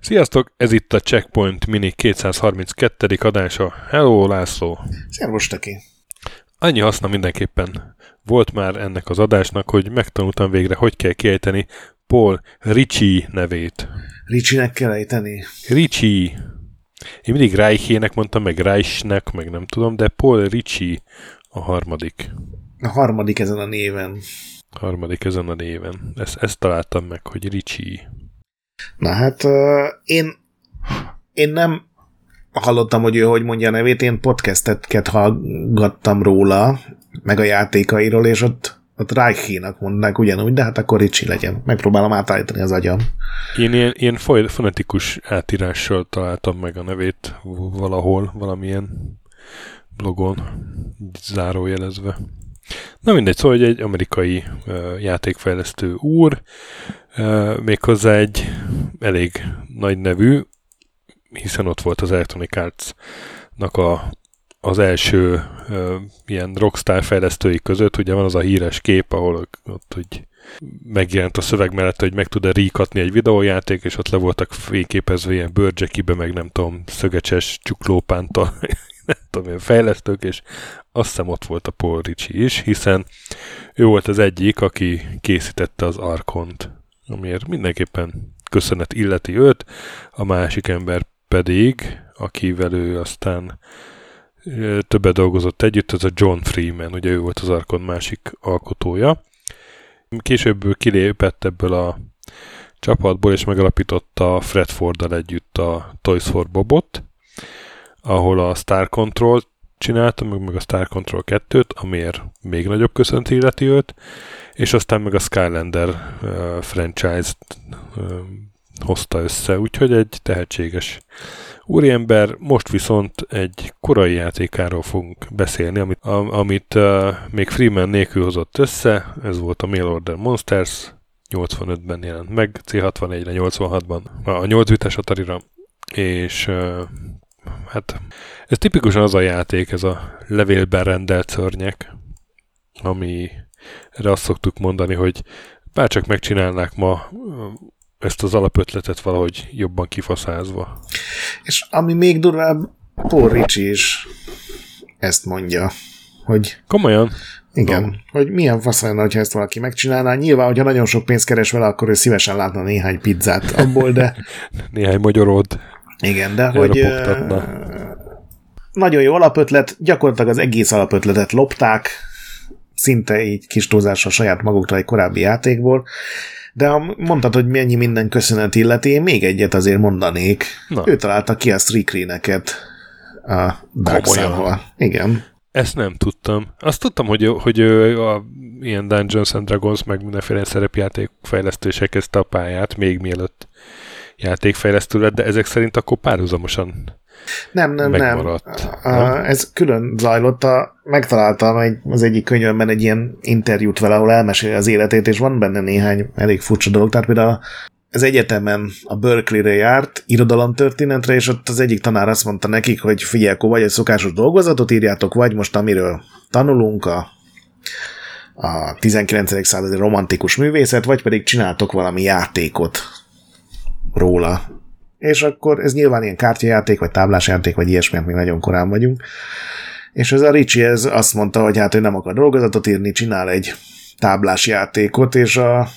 Sziasztok, ez itt a Checkpoint Mini 232. adása. Hello, László! Szervus, Taki! Annyi haszna mindenképpen volt már ennek az adásnak, hogy megtanultam végre, hogy kell kiejteni Paul Ricci nevét. Riccinek kell ejteni? Ricci. Én mindig Reichének mondtam, meg Reichnek, meg nem tudom, de Paul Ricci a harmadik. A harmadik ezen a néven. A harmadik ezen a néven. Ezt, ezt találtam meg, hogy Ricci. Na hát uh, én, én nem hallottam, hogy ő hogy mondja a nevét, én podcastet hallgattam róla, meg a játékairól, és ott, ott Reichénak mondnák ugyanúgy, de hát akkor Ricsi legyen. Megpróbálom átállítani az agyam. Én ilyen, ilyen fonetikus átírással találtam meg a nevét valahol, valamilyen blogon, zárójelezve. Na mindegy, szóval egy amerikai uh, játékfejlesztő úr, uh, méghozzá egy elég nagy nevű, hiszen ott volt az Electronic Arts-nak a, az első uh, ilyen rockstar fejlesztői között, ugye van az a híres kép, ahol ott hogy megjelent a szöveg mellett, hogy meg tud-e ríkatni egy videójáték, és ott le voltak fényképezve ilyen bőrcsekibe, meg nem tudom, szögecses csuklópántal, nem tudom, ilyen fejlesztők, és azt hiszem ott volt a Paul Ricci is, hiszen ő volt az egyik, aki készítette az Arkont, amiért mindenképpen köszönet illeti őt, a másik ember pedig, akivel ő aztán többet dolgozott együtt, az a John Freeman, ugye ő volt az Arkon másik alkotója. Később kilépett ebből a csapatból, és megalapította Fred Forddal együtt a Toys for Bobot, ahol a Star Control csinálta, meg, meg a Star Control 2-t, amiért még nagyobb köszönt illeti őt, és aztán meg a Skylander uh, franchise-t uh, hozta össze, úgyhogy egy tehetséges úriember, most viszont egy korai játékáról fogunk beszélni, amit, amit uh, még Freeman nélkül hozott össze, ez volt a Mail Order Monsters, 85-ben jelent meg, C64-re, 86-ban, a 8 bites Atari-ra, és uh, hát ez tipikusan az a játék, ez a levélben rendelt szörnyek, ami erre azt szoktuk mondani, hogy bárcsak megcsinálnák ma ezt az alapötletet valahogy jobban kifaszázva. És ami még durvább, Paul Ricci is ezt mondja, hogy... Komolyan? Igen, no. hogy milyen fasz lenne, ha ezt valaki megcsinálná. Nyilván, hogyha nagyon sok pénzt keres vele, akkor ő szívesen látna néhány pizzát abból, de... néhány magyarod. Igen, de hogy nagyon jó alapötlet, gyakorlatilag az egész alapötletet lopták, szinte így kis túlzással saját maguktól egy korábbi játékból, de ha mondtad, hogy mennyi minden köszönet illeti, én még egyet azért mondanék. Na. Ő találta ki a Streakreeneket a Dark Igen. Ezt nem tudtam. Azt tudtam, hogy, hogy a, ilyen Dungeons and Dragons, meg mindenféle szerepjáték fejlesztések kezdte a pályát, még mielőtt játékfejlesztő lett, de ezek szerint akkor párhuzamosan nem, nem, megmaradt, nem. Ez külön zajlott. A, megtaláltam egy, az egyik könyvemben egy ilyen interjút vele, ahol elmeséli az életét, és van benne néhány elég furcsa dolog. Tehát például az egyetemen a Berkeley-re járt irodalomtörténetre, és ott az egyik tanár azt mondta nekik, hogy figyelj, akkor vagy egy szokásos dolgozatot írjátok, vagy most amiről tanulunk a a 19. századi romantikus művészet, vagy pedig csináltok valami játékot róla. És akkor ez nyilván ilyen kártyajáték, vagy táblásjáték, vagy ilyesmi, még nagyon korán vagyunk. És ez a Ricsi ez azt mondta, hogy hát ő nem akar dolgozatot írni, csinál egy táblás játékot, és a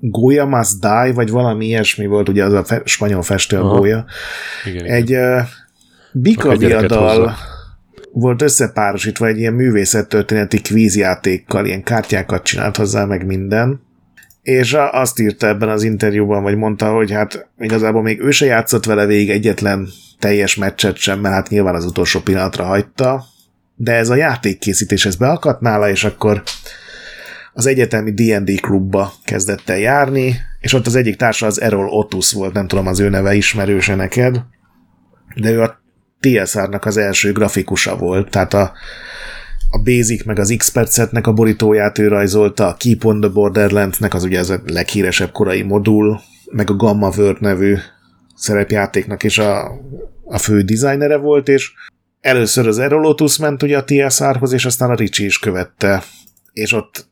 Goya Must Die, vagy valami ilyesmi volt, ugye az a fe- spanyol festő a Goya. Igen, egy igen. Uh, Bika viadal volt összepárosítva egy ilyen művészettörténeti kvízjátékkal, ilyen kártyákat csinált hozzá, meg minden és azt írta ebben az interjúban, vagy mondta, hogy hát igazából még ő se játszott vele végig egyetlen teljes meccset sem, mert hát nyilván az utolsó pillanatra hagyta, de ez a játékkészítés ez beakadt nála, és akkor az egyetemi D&D klubba kezdett el járni, és ott az egyik társa az Errol Otus volt, nem tudom az ő neve ismerőse neked, de ő a TSR-nak az első grafikusa volt, tehát a a Basic meg az X-Percetnek a borítóját ő rajzolta, a Keep on the Borderlands-nek az ugye az a leghíresebb korai modul, meg a Gamma World nevű szerepjátéknak is a, a fő designere volt, és először az Aerolotus ment ugye a TSR-hoz, és aztán a Ricsi is követte, és ott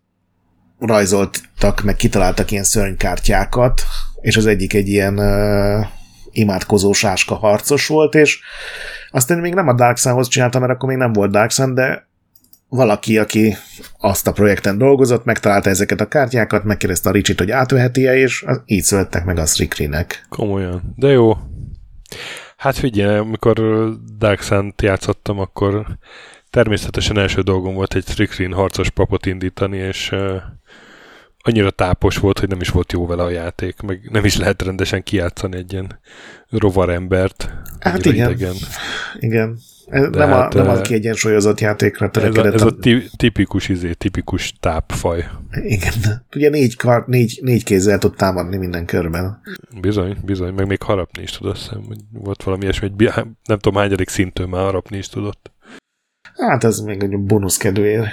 rajzoltak, meg kitaláltak ilyen szörnykártyákat, és az egyik egy ilyen uh, imádkozó sáska harcos volt, és aztán még nem a Dark Sunhoz csináltam, mert akkor még nem volt Dark Sun, de valaki, aki azt a projekten dolgozott, megtalálta ezeket a kártyákat, megkérdezte a Ricsit, hogy átveheti-e, és így születtek meg a Strikrinek. Komolyan. De jó. Hát figyelj, amikor Dark Sun-t játszottam, akkor természetesen első dolgom volt egy Strikrin harcos papot indítani, és annyira tápos volt, hogy nem is volt jó vele a játék, meg nem is lehet rendesen kijátszani egy ilyen rovarembert. Hát igen. Idegen. Igen. Ez nem, hát, a, nem az kiegyensúlyozott játékra törekedett. Ez a, ez a tipikus, izé, tipikus tápfaj. Igen. Ugye négy, kar, négy, négy kézzel tud támadni minden körben. Bizony, bizony, meg még harapni is tud, azt hiszem, hogy volt valami ilyesmi, hogy nem tudom, hányadik szintől már harapni is tudott. Hát ez még egy bónuszkedőért.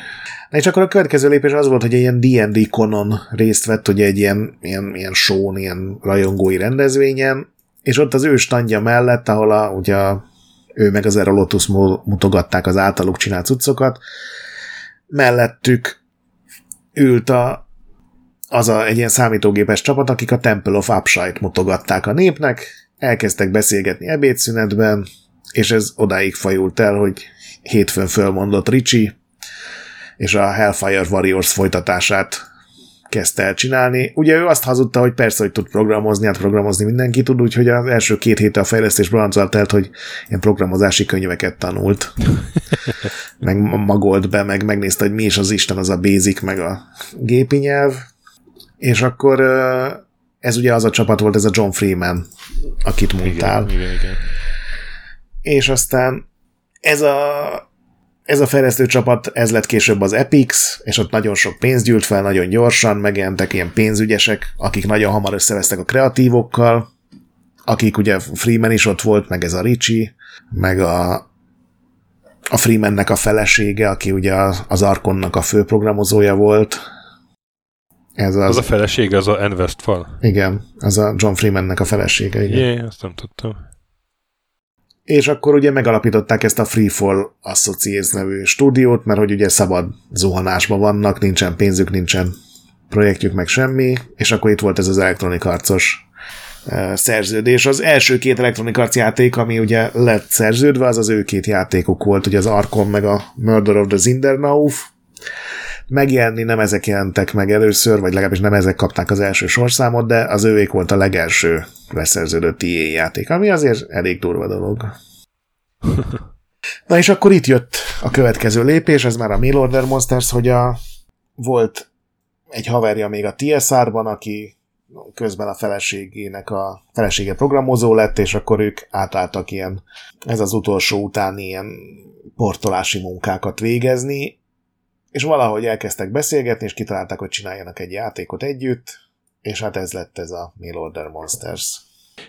Na és akkor a következő lépés az volt, hogy egy ilyen D&D konon részt vett, ugye egy ilyen, ilyen, ilyen show ilyen rajongói rendezvényen, és ott az ő standja mellett, ahol a, ugye ő meg az Erolotus mutogatták az általuk csinált cuccokat, mellettük ült a, az a, egy ilyen számítógépes csapat, akik a Temple of Upside mutogatták a népnek, elkezdtek beszélgetni ebédszünetben, és ez odáig fajult el, hogy hétfőn fölmondott Ricsi, és a Hellfire Warriors folytatását kezdte el csinálni. Ugye ő azt hazudta, hogy persze, hogy tud programozni, hát programozni mindenki tud, úgyhogy az első két héten a fejlesztés azzal telt, hogy ilyen programozási könyveket tanult. meg magolt be, meg megnézte, hogy mi is az Isten az a basic, meg a gépi nyelv. És akkor ez ugye az a csapat volt, ez a John Freeman, akit mondtál. Igen, igen, igen. És aztán ez a ez a fejlesztő csapat, ez lett később az Epix, és ott nagyon sok pénz gyűlt fel, nagyon gyorsan, megjelentek ilyen pénzügyesek, akik nagyon hamar összevesztek a kreatívokkal, akik ugye Freeman is ott volt, meg ez a Ricsi, meg a, a Freemannek a felesége, aki ugye az Arkonnak a főprogramozója volt. Ez az, az a felesége, az a N. Westfall? Igen, az a John Freemannek a felesége. Igen. Jé, azt nem tudtam és akkor ugye megalapították ezt a Freefall Associates nevű stúdiót, mert hogy ugye szabad zuhanásban vannak, nincsen pénzük, nincsen projektjük, meg semmi, és akkor itt volt ez az elektronik arcos szerződés. Az első két elektronik arc játék, ami ugye lett szerződve, az az ő két játékuk volt, ugye az Arkon meg a Murder of the Zindernauf. Megjelenni nem ezek jelentek meg először, vagy legalábbis nem ezek kapták az első sorszámot, de az ővék volt a legelső leszerződött EA játék, ami azért elég durva dolog. Na és akkor itt jött a következő lépés, ez már a Mail Order Monsters, hogy a, volt egy haverja még a TSR-ban, aki közben a feleségének a felesége programozó lett, és akkor ők átálltak ilyen, ez az utolsó után ilyen portolási munkákat végezni, és valahogy elkezdtek beszélgetni, és kitalálták, hogy csináljanak egy játékot együtt, és hát ez lett ez a Mail Order Monsters.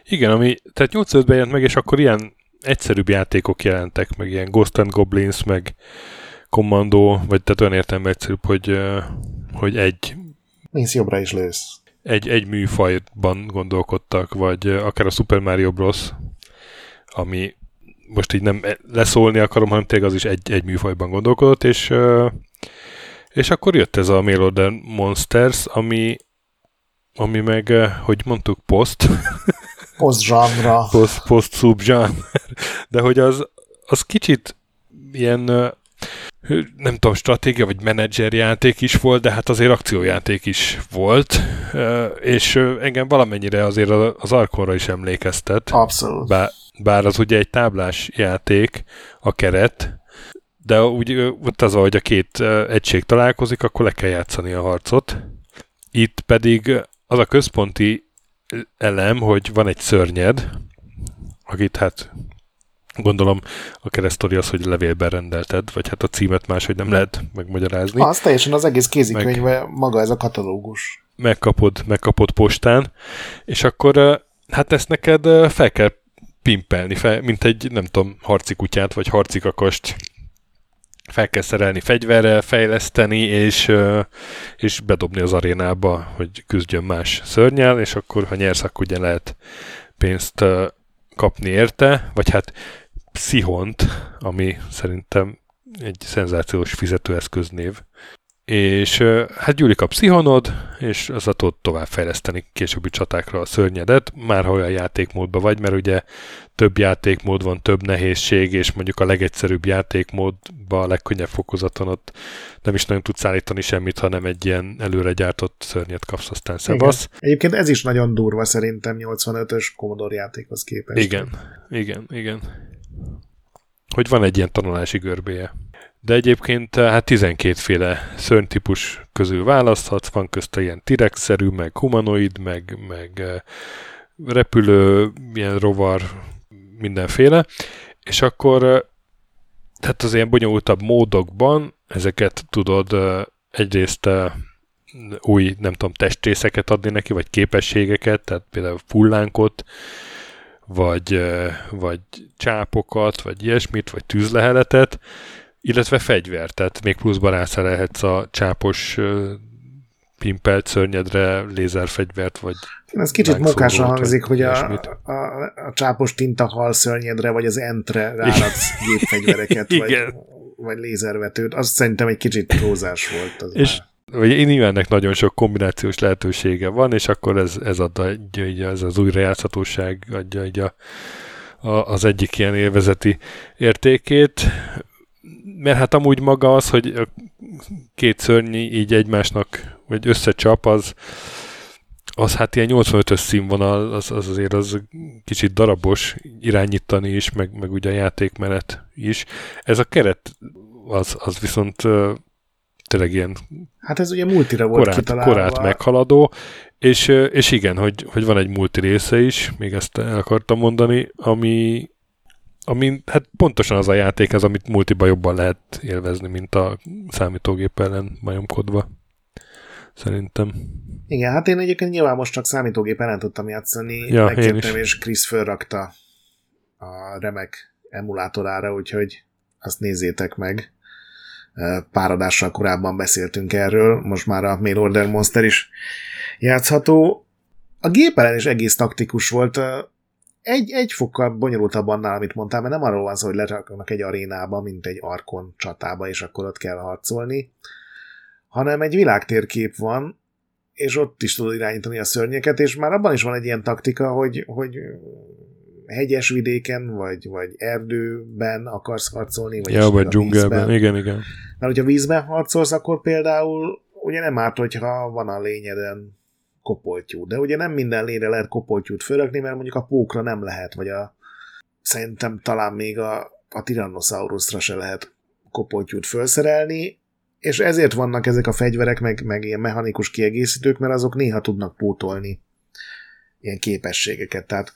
Igen, ami, tehát 8 ben jelent meg, és akkor ilyen egyszerűbb játékok jelentek, meg ilyen Ghost and Goblins, meg Commando, vagy tehát olyan értelme egyszerűbb, hogy, hogy egy... Mész jobbra is lősz. Egy, egy műfajban gondolkodtak, vagy akár a Super Mario Bros., ami most így nem leszólni akarom, hanem tényleg az is egy, egy műfajban gondolkodott, és, és akkor jött ez a Mail Order Monsters, ami, ami meg, hogy mondtuk, post. Post-zsánra. Post, post subzsán. De hogy az, az kicsit ilyen nem tudom, stratégia vagy menedzserjáték is volt, de hát azért akciójáték is volt, és engem valamennyire azért az Arkonra is emlékeztet. Abszolút. Bár, bár az ugye egy táblás játék, a keret, de úgy ott az, hogy a két egység találkozik, akkor le kell játszani a harcot. Itt pedig az a központi elem, hogy van egy szörnyed, akit hát gondolom a keresztori az, hogy levélben rendelted, vagy hát a címet máshogy nem lehet megmagyarázni. Az teljesen az egész kézikönyv, Meg, maga ez a katalógus. Megkapod, megkapod postán, és akkor hát ezt neked fel kell pimpelni, fel, mint egy, nem tudom, harci kutyát, vagy harci kakast fel kell szerelni fegyverrel, fejleszteni, és, és bedobni az arénába, hogy küzdjön más szörnyel, és akkor, ha nyersz, akkor ugye lehet pénzt kapni érte, vagy hát Pszichont, ami szerintem egy szenzációs fizetőeszköznév, és hát gyűlik a pszichonod, és az a tudod továbbfejleszteni későbbi csatákra a szörnyedet, már ha olyan játékmódban vagy, mert ugye több játékmód van, több nehézség, és mondjuk a legegyszerűbb játékmódban, a legkönnyebb fokozaton ott nem is nagyon tudsz állítani semmit, hanem egy ilyen előre gyártott szörnyet kapsz, aztán szevasz. Egyébként ez is nagyon durva szerintem 85-ös Commodore játékhoz képest. Igen, igen, igen. Hogy van egy ilyen tanulási görbéje. De egyébként eh, hát 12 féle szörnytípus közül választhatsz, van közte ilyen T-rex-szerű, meg humanoid, meg, meg eh, repülő, ilyen rovar, mindenféle, és akkor eh, tehát az ilyen bonyolultabb módokban ezeket tudod egyrészt új, nem tudom, testrészeket adni neki, vagy képességeket, tehát például fullánkot, vagy, vagy csápokat, vagy ilyesmit, vagy tűzleheletet, illetve fegyvert, tehát még pluszban rászerelhetsz a csápos pimpelt szörnyedre lézerfegyvert, vagy Ez kicsit mókásan hangzik, hogy a, a, a csápos tinta hal szörnyedre, vagy az entre ráadsz gépfegyvereket, vagy, vagy lézervetőt. Azt szerintem egy kicsit prózás volt. Az és vagy nyilván ennek nagyon sok kombinációs lehetősége van, és akkor ez, ez adja, így, ez az újrajátszhatóság adja így a, a, az egyik ilyen élvezeti értékét mert hát amúgy maga az, hogy a két szörnyi így egymásnak, vagy összecsap, az, az hát ilyen 85-ös színvonal, az, az azért az kicsit darabos irányítani is, meg, meg ugye a játékmenet is. Ez a keret az, az viszont tényleg ilyen Hát ez ugye multira volt korát, kitalálva. korát meghaladó, és, és igen, hogy, hogy van egy multi része is, még ezt el akartam mondani, ami, ami hát pontosan az a játék ez, amit multiba jobban lehet élvezni, mint a számítógép ellen majomkodva. Szerintem. Igen, hát én egyébként nyilván most csak számítógép ellen tudtam játszani, ja, megkértem, és Chris fölrakta a remek emulátorára, úgyhogy azt nézzétek meg. Pár adással korábban beszéltünk erről, most már a Mail Order Monster is játszható. A gép ellen is egész taktikus volt, egy, egy fokkal bonyolultabb annál, amit mondtál, mert nem arról van szó, hogy leraknak egy arénába, mint egy arkon csatába, és akkor ott kell harcolni, hanem egy világtérkép van, és ott is tudod irányítani a szörnyeket, és már abban is van egy ilyen taktika, hogy, hogy hegyes vidéken, vagy, vagy erdőben akarsz harcolni, vagy, ja, vagy dzsungelben, igen, igen. Mert hogyha vízben harcolsz, akkor például ugye nem árt, hogyha van a lényeden kopoltyú. De ugye nem minden lére lehet kopoltyút fölökni, mert mondjuk a pókra nem lehet, vagy a szerintem talán még a, a Tyrannosaurusra se lehet kopoltyút felszerelni, és ezért vannak ezek a fegyverek, meg, meg ilyen mechanikus kiegészítők, mert azok néha tudnak pótolni ilyen képességeket. Tehát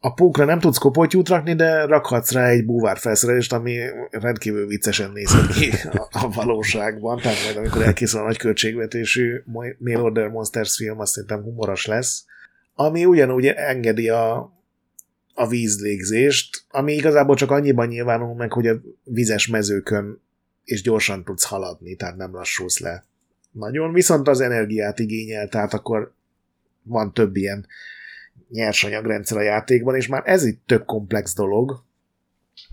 a pókra nem tudsz kopoltyút rakni, de rakhatsz rá egy búvár felszerelést, ami rendkívül viccesen néz ki a, a valóságban. Tehát majd amikor elkészül a nagy költségvetésű Mail Order Monsters film, azt szerintem humoros lesz. Ami ugyanúgy engedi a, a vízlégzést, ami igazából csak annyiban nyilvánul meg, hogy a vizes mezőkön és gyorsan tudsz haladni, tehát nem lassulsz le. Nagyon, viszont az energiát igényel, tehát akkor van több ilyen nyersanyagrendszer a játékban, és már ez itt tök komplex dolog,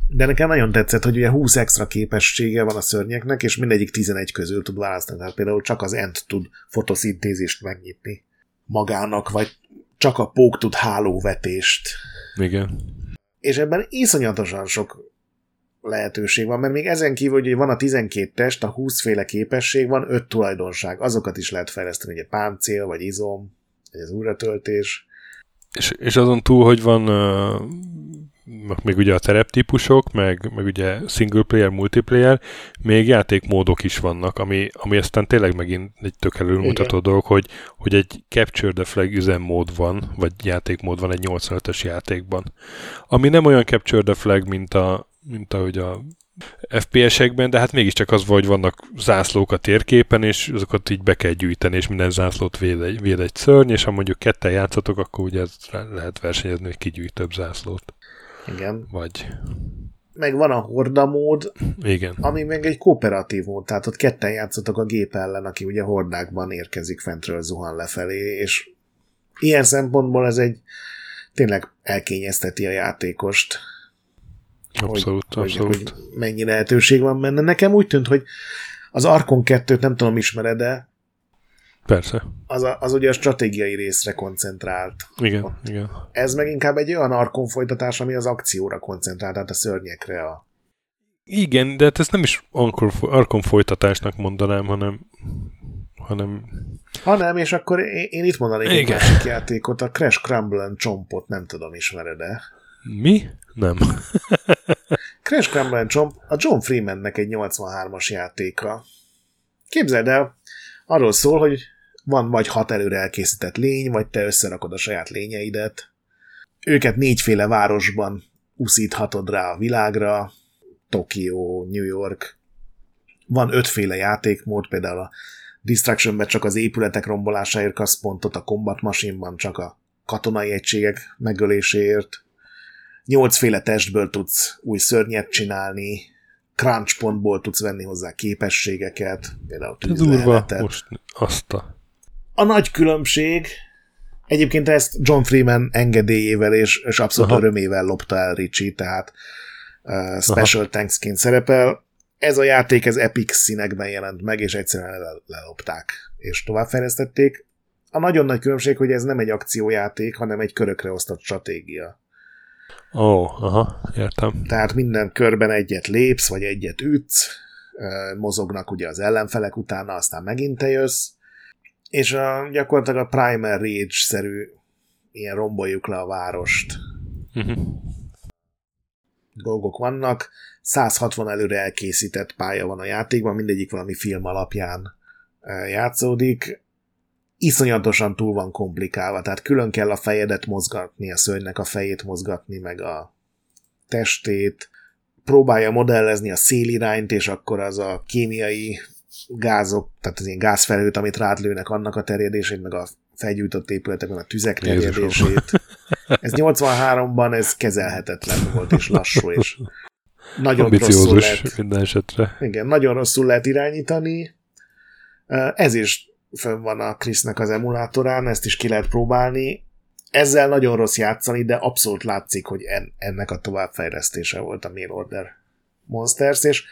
de nekem nagyon tetszett, hogy ugye 20 extra képessége van a szörnyeknek, és mindegyik 11 közül tud választani. Tehát például csak az Ent tud fotoszintézist megnyitni magának, vagy csak a pók tud hálóvetést. Igen. És ebben iszonyatosan sok lehetőség van, mert még ezen kívül, hogy van a 12 test, a 20 féle képesség, van 5 tulajdonság. Azokat is lehet fejleszteni, ugye páncél, vagy izom, vagy az újratöltés. És, és azon túl, hogy van uh, még ugye a tereptípusok, meg, meg ugye single player, multiplayer, még játékmódok is vannak, ami, ami aztán tényleg megint egy tök előmutató dolog, hogy, hogy egy Capture the Flag üzemmód van, vagy játékmód van egy 85-ös játékban. Ami nem olyan Capture the Flag, mint, a, mint ahogy a FPS-ekben, de hát mégiscsak az vagy vannak zászlók a térképen, és azokat így be kell gyűjteni, és minden zászlót véd egy, véd egy szörny, és ha mondjuk ketten játszatok, akkor ugye lehet versenyezni, hogy kigyűjt több zászlót. Igen. Vagy... Meg van a horda mód, Igen. ami meg egy kooperatív mód, tehát ott ketten játszatok a gép ellen, aki ugye hordákban érkezik fentről, zuhan lefelé, és ilyen szempontból ez egy tényleg elkényezteti a játékost Abszolút, hogy, abszolút. Hogy, hogy mennyi lehetőség van benne. Nekem úgy tűnt, hogy az Arkon 2-t nem tudom, ismered de Persze. Az, a, az ugye a stratégiai részre koncentrált. Igen, Ott. igen. Ez meg inkább egy olyan Arkon folytatás, ami az akcióra koncentrált, tehát a szörnyekre. A... Igen, de hát ezt nem is Arkon folytatásnak mondanám, hanem hanem... Ha nem, és akkor én, én itt mondanék Igen. egy másik játékot, a Crash Crumble Chompot, nem tudom, ismered-e? Mi? Nem. Crash Crumble Chomp a John Freemannek egy 83-as játéka. Képzeld el, arról szól, hogy van vagy hat előre elkészített lény, vagy te összerakod a saját lényeidet. Őket négyféle városban uszíthatod rá a világra, Tokió, New York. Van ötféle játékmód, például a Distractionben csak az épületek rombolásáért kapsz pontot, a Combat Machine-ban csak a katonai egységek megöléséért. Nyolcféle testből tudsz új szörnyet csinálni, crunch pontból tudsz venni hozzá képességeket, például Durva, most azt a... A nagy különbség, egyébként ezt John Freeman engedélyével és, és abszolút Aha. örömével lopta el Richie, tehát uh, Special Aha. Tanksként szerepel. Ez a játék, ez Epic színekben jelent meg, és egyszerűen lelopták, és továbbfejlesztették. A nagyon nagy különbség, hogy ez nem egy akciójáték, hanem egy körökre osztott stratégia. Ó, oh, aha, értem. Tehát minden körben egyet lépsz, vagy egyet ütsz, mozognak ugye az ellenfelek utána, aztán megint te jössz, és a, gyakorlatilag a Primer Rage-szerű ilyen romboljuk le a várost uh-huh. dolgok vannak. 160 előre elkészített pálya van a játékban, mindegyik valami film alapján játszódik iszonyatosan túl van komplikálva, tehát külön kell a fejedet mozgatni, a szörnynek a fejét mozgatni, meg a testét, próbálja modellezni a szélirányt, és akkor az a kémiai gázok, tehát az ilyen gázfelhőt, amit rád lőnek, annak a terjedését, meg a felgyújtott épületekben a tüzek terjedését. Ez 83-ban ez kezelhetetlen volt, és lassú, és nagyon rosszul lehet, minden esetre. Igen, nagyon rosszul lehet irányítani. Ez is fönn van a Krisznek az emulátorán, ezt is ki lehet próbálni. Ezzel nagyon rossz játszani, de abszolút látszik, hogy en, ennek a továbbfejlesztése volt a Mail Order Monsters, és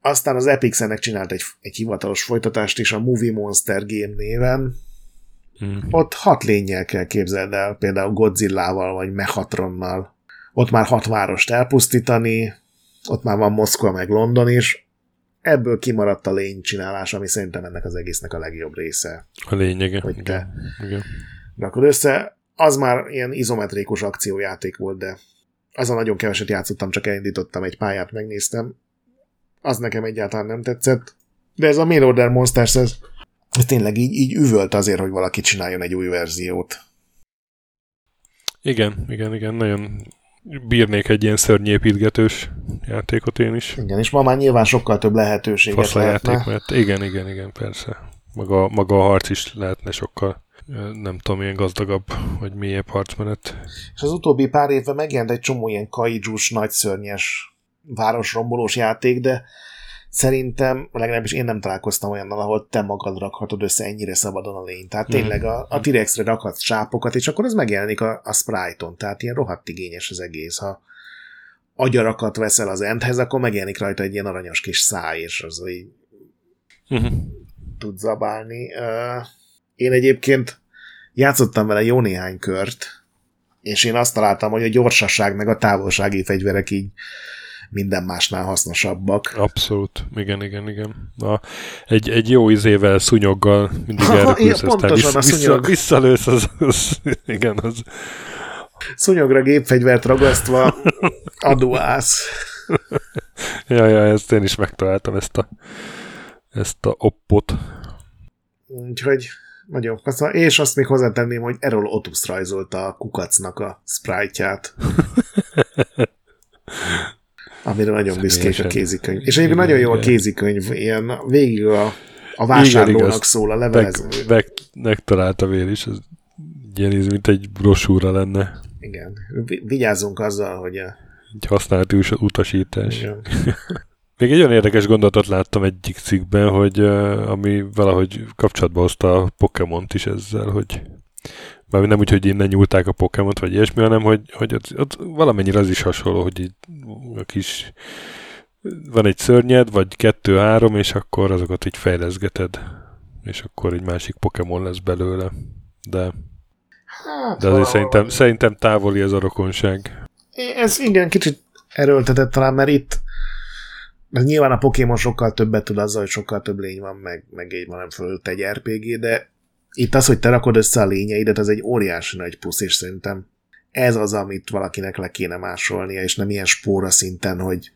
aztán az Epic ennek csinált egy, egy hivatalos folytatást is a Movie Monster Game néven. Hmm. Ott hat lényel kell képzeld el, például Godzilla-val vagy Mechatronnal. Ott már hat várost elpusztítani, ott már van Moszkva meg London is, ebből kimaradt a lény csinálás, ami szerintem ennek az egésznek a legjobb része. A lényege. Hogy te igen. rakod össze. Az már ilyen izometrikus akciójáték volt, de az a nagyon keveset játszottam, csak elindítottam egy pályát, megnéztem. Az nekem egyáltalán nem tetszett. De ez a Mail Order Monsters, ez, ez tényleg így, így üvölt azért, hogy valaki csináljon egy új verziót. Igen, igen, igen, nagyon bírnék egy ilyen szörnyépítgetős játékot én is. Igen, és ma már nyilván sokkal több lehetőséget Fasz lehetne. játék, mert igen, igen, igen, persze. Maga, maga a harc is lehetne sokkal nem tudom, ilyen gazdagabb, vagy mélyebb harcmenet. És az utóbbi pár évben megjelent egy csomó ilyen kaijus, nagyszörnyes városrombolós játék, de Szerintem, legalábbis én nem találkoztam olyannal, ahol te magad rakhatod össze ennyire szabadon a lényt. Tehát mhm. tényleg a, a T-Rexre rakhatsz sápokat, és akkor az megjelenik a, a sprite-on. Tehát ilyen rohadt igényes az egész. Ha agyarakat veszel az endhez, akkor megjelenik rajta egy ilyen aranyos kis száj, és az így uh-huh. tud zabálni. Én egyébként játszottam vele jó néhány kört, és én azt találtam, hogy a gyorsaság meg a távolsági fegyverek így minden másnál hasznosabbak. Abszolút, igen, igen, igen. Na, egy, egy jó izével, szúnyoggal mindig elrepülsz, aztán vissza, vissza, visszalősz, az, az, igen, az... Szúnyogra gépfegyvert ragasztva adóász. ja, ja, ezt én is megtaláltam, ezt a, ezt a oppot. Úgyhogy nagyon faszal. És azt még hozzátenném, hogy Errol Otus rajzolta a kukacnak a sprite-ját. amire nagyon büszkék a kézikönyv. És egyébként nagyon jó a kézikönyv, ilyen végig a, a vásárlónak igen, szól, a levelező. Meg, meg, megtalálta vér is, ez ilyen, mint egy brosúra lenne. Igen. Vigyázzunk azzal, hogy a... Egy használati utasítás. Igen. Még egy olyan érdekes gondolatot láttam egyik cikkben, hogy ami valahogy kapcsolatba hozta a Pokémont is ezzel, hogy Már nem úgy, hogy innen nyúlták a Pokémont, vagy ilyesmi, hanem hogy, hogy ott, ott valamennyire az is hasonló, hogy így a kis van egy szörnyed, vagy kettő-három, és akkor azokat így fejleszgeted. És akkor egy másik Pokémon lesz belőle. De, hát, de azért szerintem, szerintem távoli ez a rokonság. Ez igen, kicsit erőltetett talán, mert itt mert nyilván a Pokémon sokkal többet tud azzal, hogy sokkal több lény van, meg, meg egy van fölött egy RPG, de itt az, hogy te rakod össze a lényeidet, az egy óriási nagy plusz, és szerintem ez az, amit valakinek le kéne másolnia, és nem ilyen spóra szinten, hogy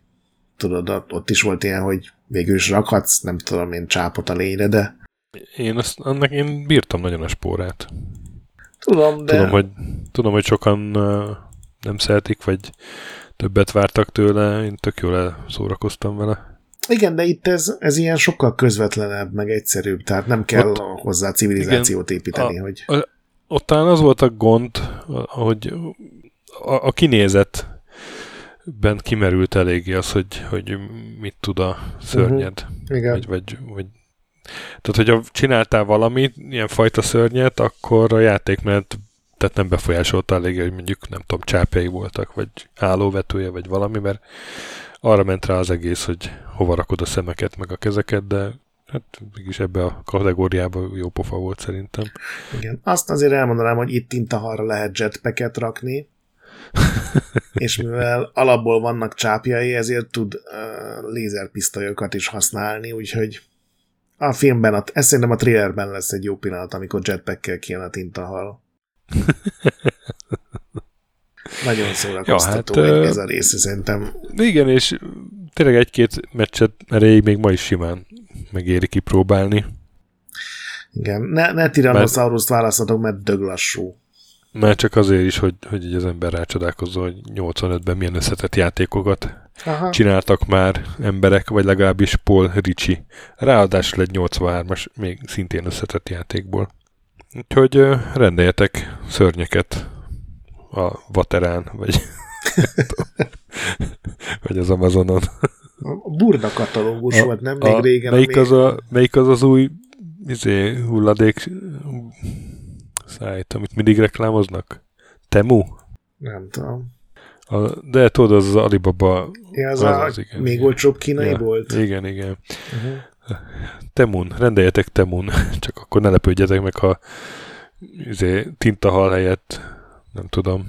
tudod, ott is volt ilyen, hogy végül is rakhatsz, nem tudom én, csápot a lényre, de... Én azt, annak én bírtam nagyon a spórát. Tudom, de... Tudom, hogy, tudom, hogy sokan nem szeretik, vagy többet vártak tőle, én tök jól szórakoztam vele. Igen, de itt ez, ez ilyen sokkal közvetlenebb, meg egyszerűbb, tehát nem kell ott, hozzá civilizációt igen, építeni, a, hogy... A, ott talán az volt a gond, hogy a, a kinézet bent kimerült eléggé az, hogy, hogy mit tud a szörnyed. Uh-huh. Igen. Vagy, vagy, vagy tehát, hogyha csináltál valamit, ilyen fajta szörnyet, akkor a játékmenet tehát nem befolyásolta elég, hogy mondjuk nem tudom, csápjai voltak, vagy állóvetője, vagy valami, mert arra ment rá az egész, hogy hova rakod a szemeket, meg a kezeket, de hát mégis ebbe a kategóriába jó pofa volt szerintem. Igen. Azt azért elmondanám, hogy itt tintaharra lehet jetpacket rakni, és mivel alapból vannak csápjai, ezért tud uh, lézerpisztolyokat is használni, úgyhogy a filmben, a, ez szerintem a trailerben lesz egy jó pillanat, amikor jetpackkel kijön a tintahal. Nagyon szórakoztató ja, hát, ez a rész, szerintem. Igen, és tényleg egy-két meccset erejéig még ma is simán megéri kipróbálni. Igen, ne, ne Tyrannosaurus választatok, mert dög lassú. Mert csak azért is, hogy, hogy így az ember rácsodálkozzon, hogy 85-ben milyen összetett játékokat Aha. csináltak már emberek, vagy legalábbis Paul Ricci. Ráadásul egy 83-as, még szintén összetett játékból. Úgyhogy rendeljetek szörnyeket a Vaterán, vagy, vagy az Amazonon. A burda katalógus a, volt, nem? Még a, régen. Melyik az, a, melyik az az új izé, hulladék szájt, amit mindig reklámoznak? Temu? Nem tudom. A, de tudod, az az Alibaba. Ja, az, az, a, az igen, még olcsóbb kínai ja, volt? Igen, igen. Uh-huh. Temun, rendeljetek Temun, csak akkor ne lepődjetek meg, ha izé, tintahal helyett, nem tudom.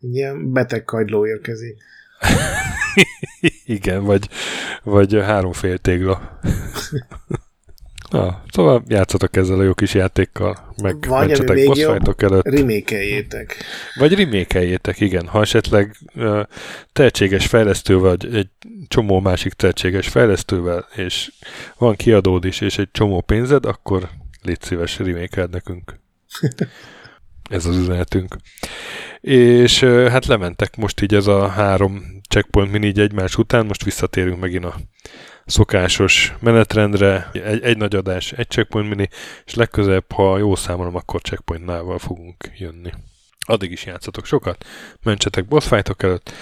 Ilyen beteg kagyló érkezik. Igen, vagy, vagy háromfél tégla. Na, szóval játszatok ezzel a jó kis játékkal, meg mentsetek boss előtt. Remékeljétek. Vagy remékeljétek, igen. Ha esetleg uh, tehetséges fejlesztő vagy egy csomó másik tehetséges fejlesztővel, és van kiadód is, és egy csomó pénzed, akkor légy szíves, remékeld nekünk. ez az üzenetünk. És hát lementek most így ez a három checkpoint mini így egymás után, most visszatérünk megint a szokásos menetrendre, egy, egy nagy adás, egy checkpoint mini, és legközelebb, ha jó számolom, akkor checkpointnával fogunk jönni. Addig is játszatok sokat, mentsetek boss előtt,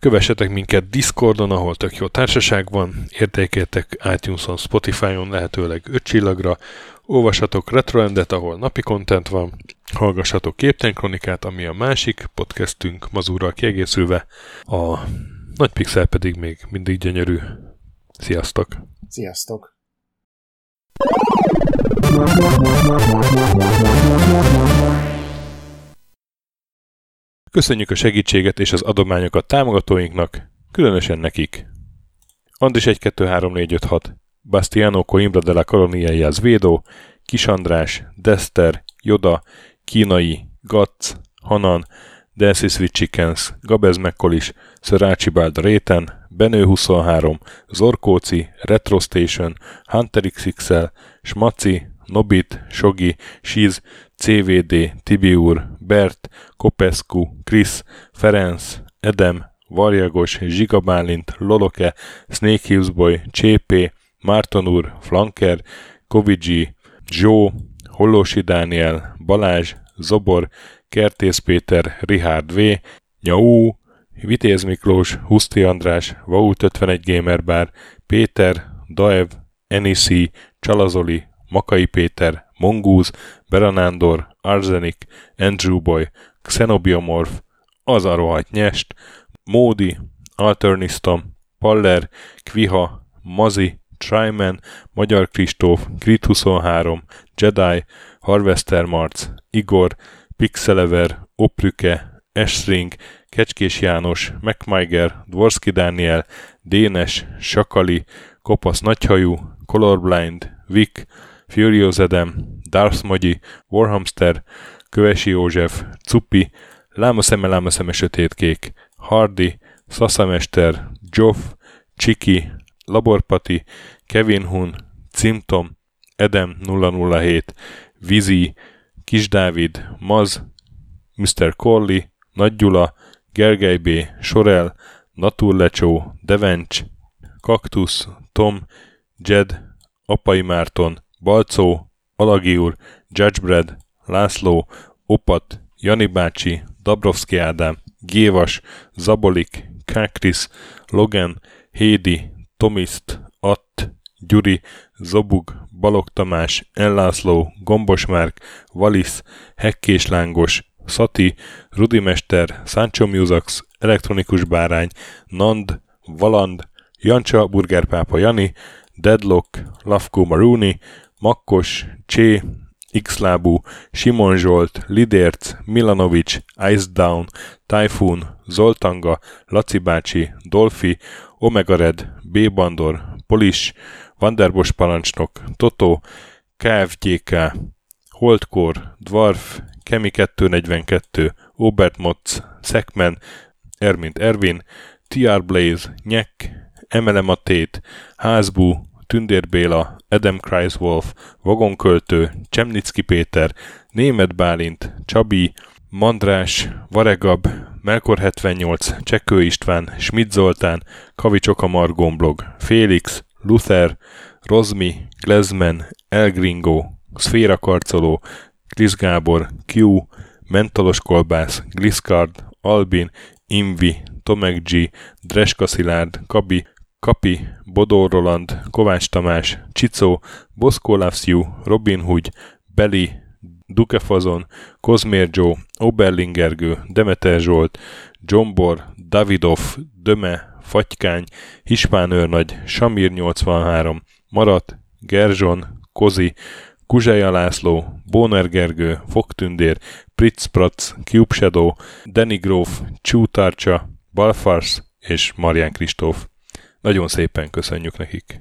Kövessetek minket Discordon, ahol tök jó társaság van, értékeltek iTunes-on, Spotify-on lehetőleg 5 csillagra, olvassatok Retroendet, ahol napi content van, hallgassatok Képten Kronikát, ami a másik podcastünk mazúrral kiegészülve, a Nagy Pixel pedig még mindig gyönyörű. Sziasztok! Sziasztok! Köszönjük a segítséget és az adományokat támogatóinknak, különösen nekik. Andis 1 2 3 4 5 6 Bastiano Coimbra de la Colonia Védó, Kis András, Dester, Joda, Kínai, Gatz, Hanan, Dancy Sweet Chickens, Gabez Mekkolis, Sir Archibald Réten, Benő 23, Zorkóci, Retro Station, Hunter XXL, Smaci, Nobit, Sogi, Siz, CVD, Tibiur, Bert, Kopescu, Krisz, Ferenc, Edem, Varjagos, Zsigabálint, Loloke, Snake Hills Boy, Csépé, Márton úr, Flanker, Kovicsi, Zsó, Hollósi Dániel, Balázs, Zobor, Kertész Péter, Richard V, Nyau, Vitéz Miklós, Huszti András, Vault 51 Gamer Bar, Péter, Daev, Enisi, Csalazoli, Makai Péter, Mongúz, Beranándor, Arsenic, Andrew Boy, Xenobiomorph, az a rohadt nyest, Módi, Alternistom, Paller, Kviha, Mazi, Tryman, Magyar Kristóf, Grit 23, Jedi, Harvester Marc, Igor, Pixelever, Oprüke, Esring, Kecskés János, MacMiger, Dvorski Dániel, Dénes, Sakali, Kopasz Nagyhajú, Colorblind, Vic, Furious Edem, Darth Magyi, Warhamster, Kövesi József, Cupi, Lámaszeme, Lámaszeme Sötétkék, Hardy, Szaszamester, Joff, Csiki, Laborpati, Kevin Hun, Cimtom, Edem 007, Vizi, Kis Dávid, Maz, Mr. Corley, Nagy Gyula, Gergely B., Sorel, Naturlecsó, Devencs, Kaktusz, Tom, Jed, Apai Márton, Balcó, Alagi úr, Judgebred, László, Opat, Jani bácsi, Dabrowski Ádám, Gévas, Zabolik, Kákris, Logan, Hédi, Tomiszt, Att, Gyuri, Zobug, Balog Tamás, Ellászló, Gombos Márk, Valisz, Hekkés Lángos, Szati, Rudimester, Sancho Musax, Elektronikus Bárány, Nand, Valand, Jancsa, Burgerpápa Jani, Deadlock, Lavko Maruni, Makkos, Csé, Xlábú, Simon Zsolt, Lidérc, Milanovic, Ice Down, Typhoon, Zoltanga, Laci bácsi, Dolfi, Omega Red, B. Bandor, Polis, Vanderbos parancsnok, Toto, KFGK, Holdkor, Dwarf, Kemi 242, Obert Motz, Szekmen, Ermint Ervin, TR Blaze, Nyek, Emelem a Tét, Házbú, Tündér Béla, Adam Kreiswolf, Vagonköltő, Csemnicki Péter, Német Bálint, Csabi, Mandrás, Varegab, Melkor 78, Csekő István, Schmidt Zoltán, Kavicsok a Margomblog, Félix, Luther, Rozmi, Glezmen, Elgringo, Szféra Karcoló, Chris Gábor, Q, Mentolos Kolbász, Gliscard, Albin, Invi, Tomek G, Dreska Szilárd, Kabi, Kapi, Bodó Roland, Kovács Tamás, Csicó, Boszkó Loves Robin Hood, Beli, Dukefazon, Kozmér Joe, Oberlingergő, Demeter Zsolt, Jombor, Davidov, Döme, Fatykány, Hispán őrnagy, Samir 83, Marat, Gerzson, Kozi, Kuzseja László, Bóner Gergő, Fogtündér, Pritz Prac, Cube Shadow, Danny Gróf, Csútárcsa, Balfars és Marian Kristóf. Nagyon szépen köszönjük nekik!